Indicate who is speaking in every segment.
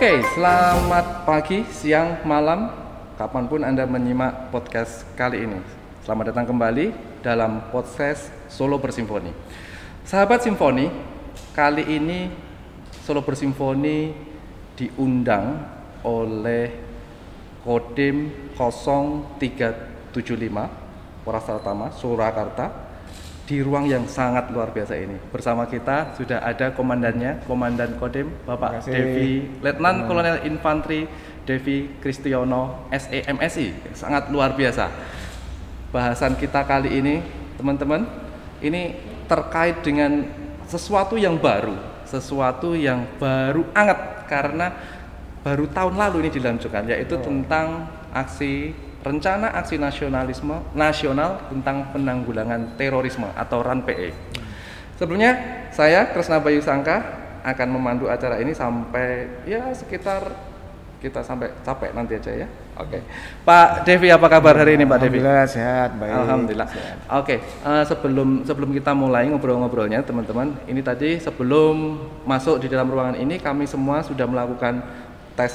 Speaker 1: Oke, selamat pagi, siang, malam, kapan pun Anda menyimak podcast kali ini. Selamat datang kembali dalam podcast Solo Bersimfoni. Sahabat Simfoni, kali ini Solo Bersimfoni diundang oleh Kodim 0375 Polres Tama, Surakarta di ruang yang sangat luar biasa ini. Bersama kita sudah ada komandannya, Komandan Kodim Bapak Devi Letnan Kolonel Infanteri Devi Kristiono SEMSI. Sangat luar biasa. Bahasan kita kali ini, teman-teman, ini terkait dengan sesuatu yang baru, sesuatu yang baru anget karena baru tahun lalu ini dilanjutkan yaitu oh. tentang aksi rencana aksi nasionalisme nasional tentang penanggulangan terorisme atau RAN-PE. Sebelumnya saya Kresna Bayu Sangka akan memandu acara ini sampai ya sekitar kita sampai capek nanti aja ya. Oke. Okay. Pak Devi apa kabar hari ini Pak Devi?
Speaker 2: Alhamdulillah sehat, baik.
Speaker 1: Alhamdulillah. Oke, okay. uh, eh, sebelum sebelum kita mulai ngobrol-ngobrolnya teman-teman, ini tadi sebelum masuk di dalam ruangan ini kami semua sudah melakukan tes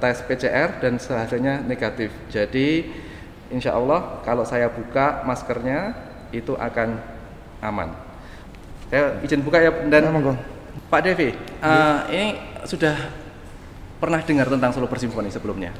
Speaker 1: tes PCR dan hasilnya negatif. Jadi insya Allah kalau saya buka maskernya itu akan aman. Saya izin buka ya dan ya, Pak Devi, uh, ini sudah pernah dengar tentang Solo Persimfoni sebelumnya?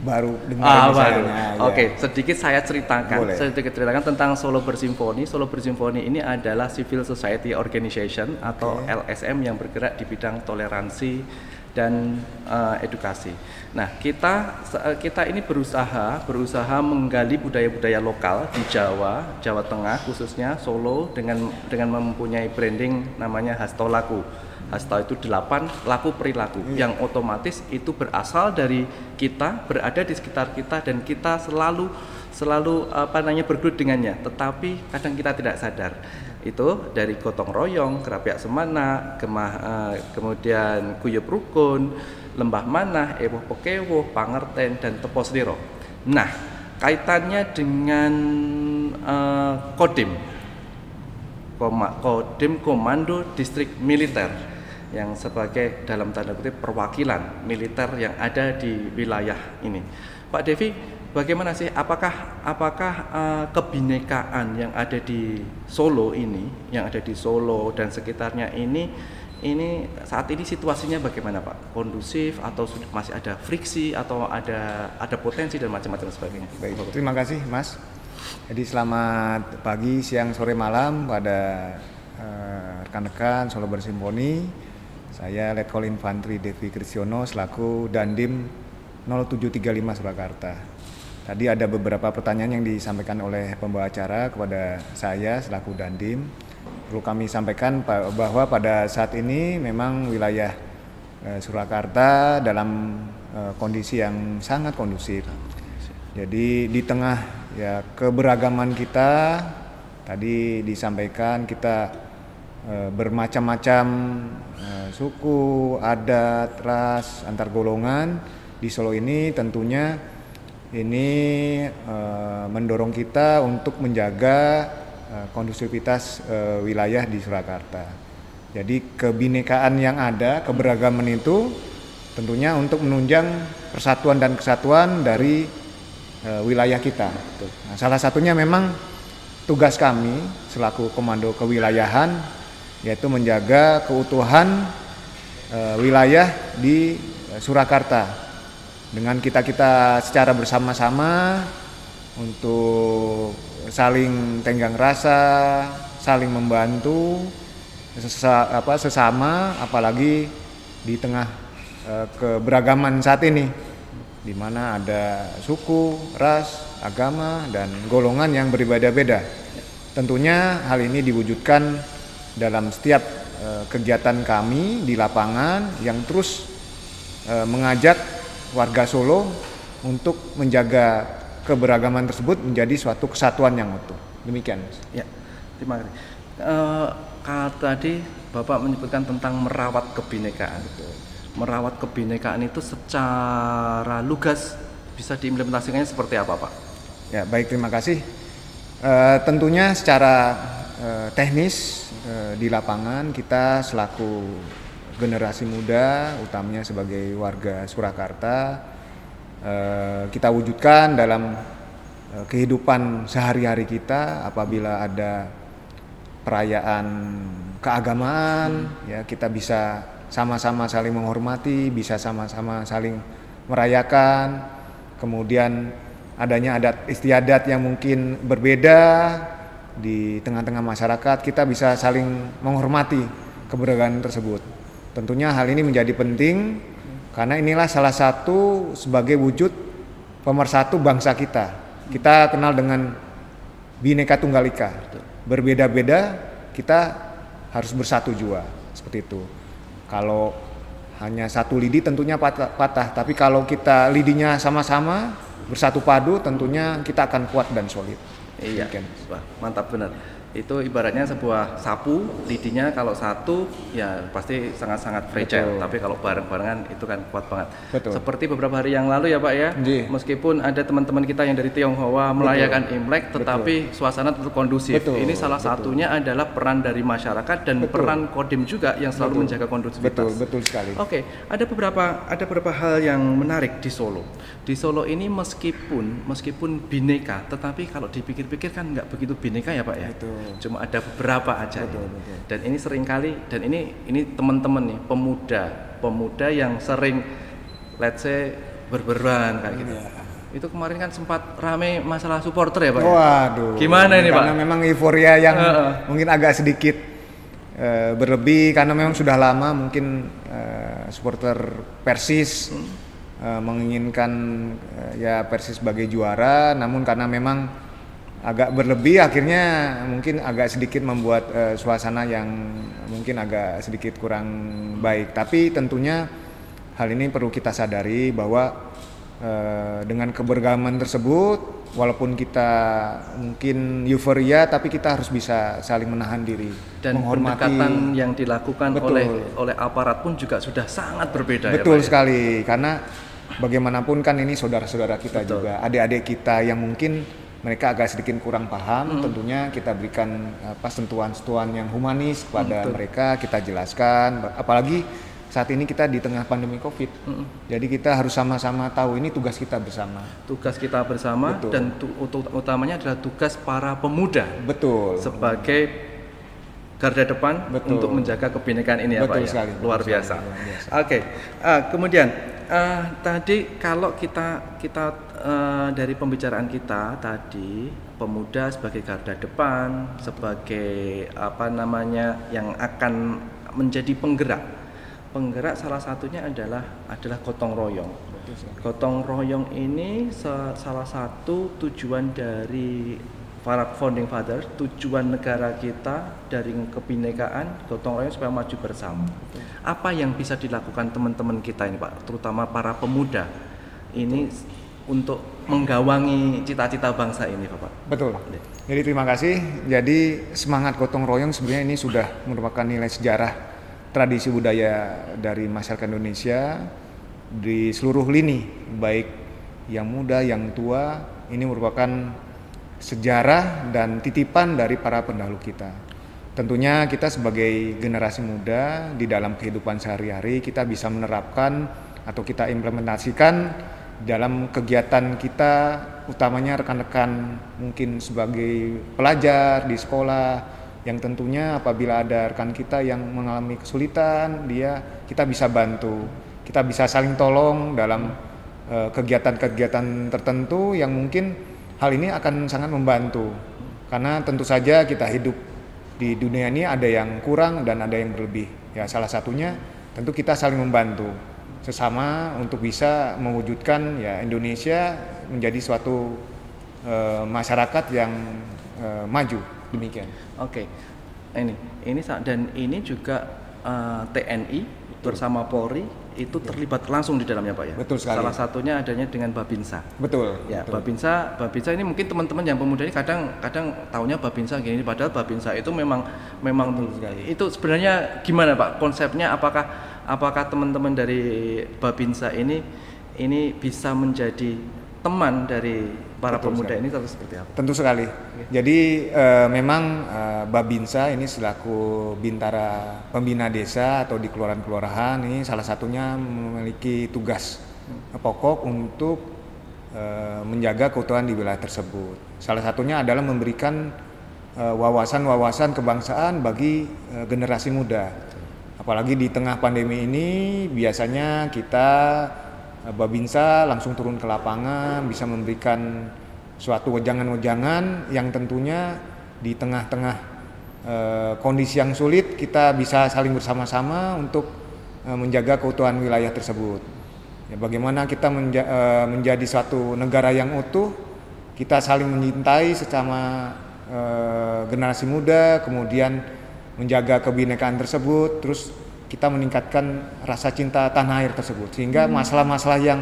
Speaker 2: baru dengar
Speaker 1: ah, baru. Ya. Oke, okay, sedikit saya ceritakan, Boleh. sedikit ceritakan tentang Solo Bersimfoni. Solo Bersimfoni ini adalah civil society organization atau okay. LSM yang bergerak di bidang toleransi dan uh, edukasi. Nah, kita eh, kita ini berusaha berusaha menggali budaya-budaya lokal di Jawa, Jawa Tengah khususnya Solo dengan dengan mempunyai branding namanya Hastolaku. Hasta itu delapan laku perilaku hmm. yang otomatis itu berasal dari kita berada di sekitar kita dan kita selalu selalu apa namanya bergelut dengannya tetapi kadang kita tidak sadar itu dari gotong royong, kerapiak semana, kemah, uh, kemudian kuyup rukun, lembah manah, ewoh pekewoh, pangerten dan tepos liro. Nah, kaitannya dengan uh, kodim, Koma, kodim Komando Distrik Militer yang sebagai dalam tanda kutip perwakilan militer yang ada di wilayah ini. Pak Devi, bagaimana sih? Apakah apakah uh, kebinekaan yang ada di Solo ini yang ada di Solo dan sekitarnya ini ini saat ini situasinya bagaimana Pak? Kondusif atau masih ada friksi atau ada ada potensi dan macam-macam sebagainya?
Speaker 2: Baik terima kasih Mas. Jadi selamat pagi siang sore malam pada uh, rekan-rekan Solo Bersimponi. Saya Letkol Infantri Devi Krisyono selaku Dandim 0735 Surakarta Tadi ada beberapa pertanyaan yang disampaikan oleh pembawa acara kepada saya selaku Dandim. Perlu kami sampaikan bahwa pada saat ini memang wilayah eh, Surakarta dalam eh, kondisi yang sangat kondusif. Jadi di tengah ya keberagaman kita tadi disampaikan kita eh, bermacam-macam suku, adat, ras, antar golongan di Solo ini tentunya ini uh, mendorong kita untuk menjaga uh, kondusivitas uh, wilayah di Surakarta. Jadi kebinekaan yang ada, keberagaman itu tentunya untuk menunjang persatuan dan kesatuan dari wilayah kita. Nah, salah satunya memang tugas kami selaku komando kewilayahan yaitu menjaga keutuhan uh, wilayah di Surakarta dengan kita-kita secara bersama-sama untuk saling tenggang rasa, saling membantu sesa, apa, sesama apalagi di tengah e, keberagaman saat ini di mana ada suku, ras, agama dan golongan yang berbeda-beda. Tentunya hal ini diwujudkan dalam setiap e, kegiatan kami di lapangan yang terus e, mengajak warga Solo untuk menjaga keberagaman tersebut menjadi suatu kesatuan yang utuh. Demikian.
Speaker 1: Ya, terima kasih. Uh, kalau tadi Bapak menyebutkan tentang merawat kebinekaan. Betul. Merawat kebinekaan itu secara lugas bisa diimplementasikannya seperti apa, Pak?
Speaker 2: Ya, baik, terima kasih. Uh, tentunya secara uh, teknis uh, di lapangan kita selaku generasi muda, utamanya sebagai warga Surakarta, eh, kita wujudkan dalam eh, kehidupan sehari-hari kita apabila ada perayaan keagamaan, ya kita bisa sama-sama saling menghormati, bisa sama-sama saling merayakan, kemudian adanya adat istiadat yang mungkin berbeda di tengah-tengah masyarakat, kita bisa saling menghormati keberagaman tersebut. Tentunya hal ini menjadi penting karena inilah salah satu sebagai wujud pemersatu bangsa kita. Kita kenal dengan Bhinneka Tunggal Ika. Berbeda-beda kita harus bersatu jua seperti itu. Kalau hanya satu lidi tentunya patah, patah, tapi kalau kita lidinya sama-sama bersatu padu tentunya kita akan kuat dan solid.
Speaker 1: Iya, Wah, mantap benar itu ibaratnya sebuah sapu lidinya kalau satu ya pasti sangat-sangat fragile Betul. tapi kalau bareng-barengan itu kan kuat banget Betul. seperti beberapa hari yang lalu ya Pak ya Ji. meskipun ada teman-teman kita yang dari Tionghoa merayakan Imlek tetapi Betul. suasana tetap kondusif Betul. ini salah Betul. satunya adalah peran dari masyarakat dan Betul. peran Kodim juga yang selalu Betul. menjaga kondusivitas
Speaker 2: Betul, betul sekali.
Speaker 1: Oke, ada beberapa ada beberapa hal yang menarik di Solo. Di Solo ini meskipun meskipun bineka, tetapi kalau dipikir-pikir kan nggak begitu bineka ya Pak ya. Betul cuma ada beberapa aja betul, ya. betul. dan ini sering kali dan ini ini teman-teman nih pemuda pemuda yang sering let's say berberan kayak gitu ya. itu kemarin kan sempat rame masalah supporter ya pak
Speaker 2: ya? waduh
Speaker 1: gimana ini
Speaker 2: karena
Speaker 1: pak
Speaker 2: memang euforia yang uh, mungkin agak sedikit uh, berlebih karena memang sudah lama mungkin uh, supporter Persis hmm. Uh, menginginkan uh, ya Persis sebagai juara namun karena memang agak berlebih akhirnya mungkin agak sedikit membuat uh, suasana yang mungkin agak sedikit kurang baik. Tapi tentunya hal ini perlu kita sadari bahwa uh, dengan keberagaman tersebut walaupun kita mungkin euforia tapi kita harus bisa saling menahan diri
Speaker 1: dan menghormati. pendekatan yang dilakukan betul. oleh oleh aparat pun juga sudah sangat berbeda
Speaker 2: ya, betul ya, sekali karena bagaimanapun kan ini saudara-saudara kita betul. juga adik-adik kita yang mungkin mereka agak sedikit kurang paham, hmm. tentunya kita berikan apa sentuhan-sentuhan yang humanis kepada hmm, mereka, kita jelaskan. Apalagi saat ini kita di tengah pandemi COVID, hmm. jadi kita harus sama-sama tahu ini tugas kita bersama.
Speaker 1: Tugas kita bersama Betul. dan tu, utamanya adalah tugas para pemuda.
Speaker 2: Betul.
Speaker 1: Sebagai garda depan Betul. untuk menjaga kebinekaan ini
Speaker 2: Betul
Speaker 1: ya Pak
Speaker 2: sekali.
Speaker 1: ya. Luar biasa. biasa. Oke. Okay. Uh, kemudian uh, tadi kalau kita kita uh, dari pembicaraan kita tadi pemuda sebagai garda depan sebagai apa namanya yang akan menjadi penggerak. Penggerak salah satunya adalah adalah gotong royong. Gotong royong ini salah satu tujuan dari para founding fathers tujuan negara kita dari kebinekaan gotong royong supaya maju bersama apa yang bisa dilakukan teman-teman kita ini pak terutama para pemuda ini untuk menggawangi cita-cita bangsa ini, Bapak.
Speaker 2: Betul. Jadi terima kasih. Jadi semangat gotong royong sebenarnya ini sudah merupakan nilai sejarah tradisi budaya dari masyarakat Indonesia di seluruh lini, baik yang muda, yang tua. Ini merupakan sejarah dan titipan dari para pendahulu kita. Tentunya kita sebagai generasi muda di dalam kehidupan sehari-hari kita bisa menerapkan atau kita implementasikan dalam kegiatan kita utamanya rekan-rekan mungkin sebagai pelajar di sekolah yang tentunya apabila ada rekan kita yang mengalami kesulitan dia kita bisa bantu. Kita bisa saling tolong dalam eh, kegiatan-kegiatan tertentu yang mungkin hal ini akan sangat membantu. Karena tentu saja kita hidup di dunia ini ada yang kurang dan ada yang berlebih. Ya salah satunya tentu kita saling membantu. Sesama untuk bisa mewujudkan ya Indonesia menjadi suatu uh, masyarakat yang uh, maju. Demikian.
Speaker 1: Oke, ini ini dan ini juga uh, eh, TNI bersama Polri itu terlibat langsung di dalamnya Pak ya.
Speaker 2: Betul sekali.
Speaker 1: Salah satunya adanya dengan Babinsa.
Speaker 2: Betul.
Speaker 1: Ya,
Speaker 2: betul.
Speaker 1: Babinsa, Babinsa ini mungkin teman-teman yang pemuda ini kadang kadang taunya Babinsa gini padahal Babinsa itu memang memang itu sebenarnya gimana Pak konsepnya apakah apakah teman-teman dari Babinsa ini ini bisa menjadi teman dari para Betul pemuda sekali. ini terus seperti apa?
Speaker 2: Tentu sekali. Okay. Jadi uh, memang uh, Babinsa ini selaku bintara pembina desa atau di kelurahan-kelurahan ini salah satunya memiliki tugas hmm. pokok untuk uh, menjaga keutuhan di wilayah tersebut. Salah satunya adalah memberikan wawasan-wawasan kebangsaan bagi generasi muda. Apalagi di tengah pandemi ini biasanya kita Eh, Babinsa langsung turun ke lapangan bisa memberikan suatu wejangan-wejangan yang tentunya di tengah-tengah e, kondisi yang sulit kita bisa saling bersama-sama untuk e, menjaga keutuhan wilayah tersebut. Ya, bagaimana kita menja e, menjadi suatu negara yang utuh, kita saling mencintai sesama e, generasi muda, kemudian menjaga kebinekaan tersebut, terus kita meningkatkan rasa cinta tanah air tersebut sehingga hmm. masalah-masalah hmm. yang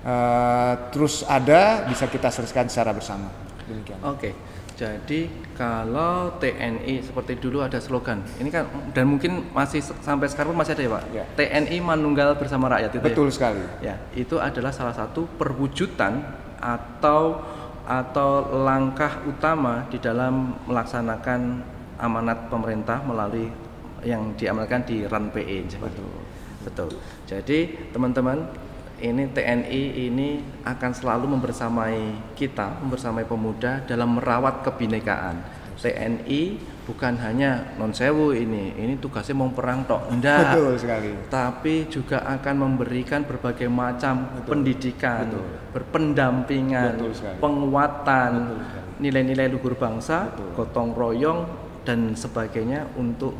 Speaker 2: uh, terus ada bisa kita selesaikan secara bersama.
Speaker 1: Demikian. Oke. Okay. Jadi kalau TNI seperti dulu ada slogan, ini kan dan mungkin masih sampai sekarang masih ada ya Pak. Ya. TNI Manunggal bersama rakyat itu.
Speaker 2: Ya? Betul ya? sekali.
Speaker 1: Ya, itu adalah salah satu perwujudan atau atau langkah utama di dalam melaksanakan amanat pemerintah melalui yang diamalkan di RAN PE. Betul. Betul. Jadi teman-teman ini TNI ini akan selalu membersamai kita, membersamai pemuda dalam merawat kebinekaan. TNI bukan hanya non sewu ini, ini tugasnya mau perang tok, enggak.
Speaker 2: Betul sekali.
Speaker 1: Tapi juga akan memberikan berbagai macam Betul. pendidikan, Betul. berpendampingan, Betul penguatan, nilai-nilai luhur bangsa, Betul. gotong royong dan sebagainya untuk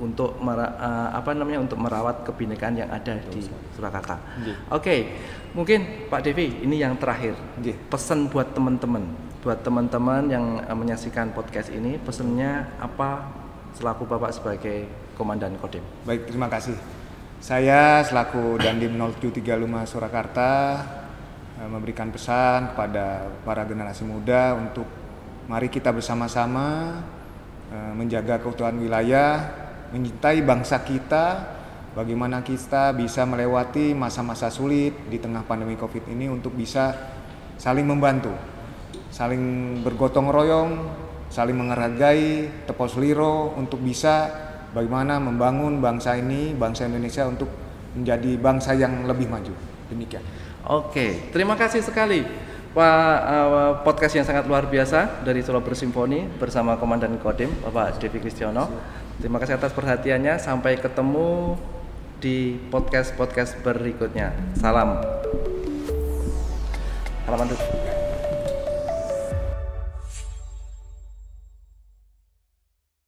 Speaker 1: untuk mera, uh, apa namanya untuk merawat kebinekaan yang ada di Surakarta. Oke, okay. mungkin Pak Devi ini yang terakhir pesan buat teman-teman, buat teman-teman yang uh, menyaksikan podcast ini, pesannya apa selaku Bapak sebagai Komandan Kodim?
Speaker 2: Baik, terima kasih. Saya selaku Dandim 0735 Surakarta uh, memberikan pesan kepada para generasi muda untuk mari kita bersama-sama menjaga keutuhan wilayah mencintai bangsa kita, bagaimana kita bisa melewati masa-masa sulit di tengah pandemi Covid ini untuk bisa saling membantu, saling bergotong royong, saling menghargai tepos liro untuk bisa bagaimana membangun bangsa ini, bangsa Indonesia untuk menjadi bangsa yang lebih maju. Demikian.
Speaker 1: Oke, terima kasih sekali podcast yang sangat luar biasa dari Solo Bersimfoni bersama Komandan Kodim Bapak Devi Kristiono. Terima kasih atas perhatiannya. Sampai ketemu di podcast-podcast berikutnya. Salam. Salam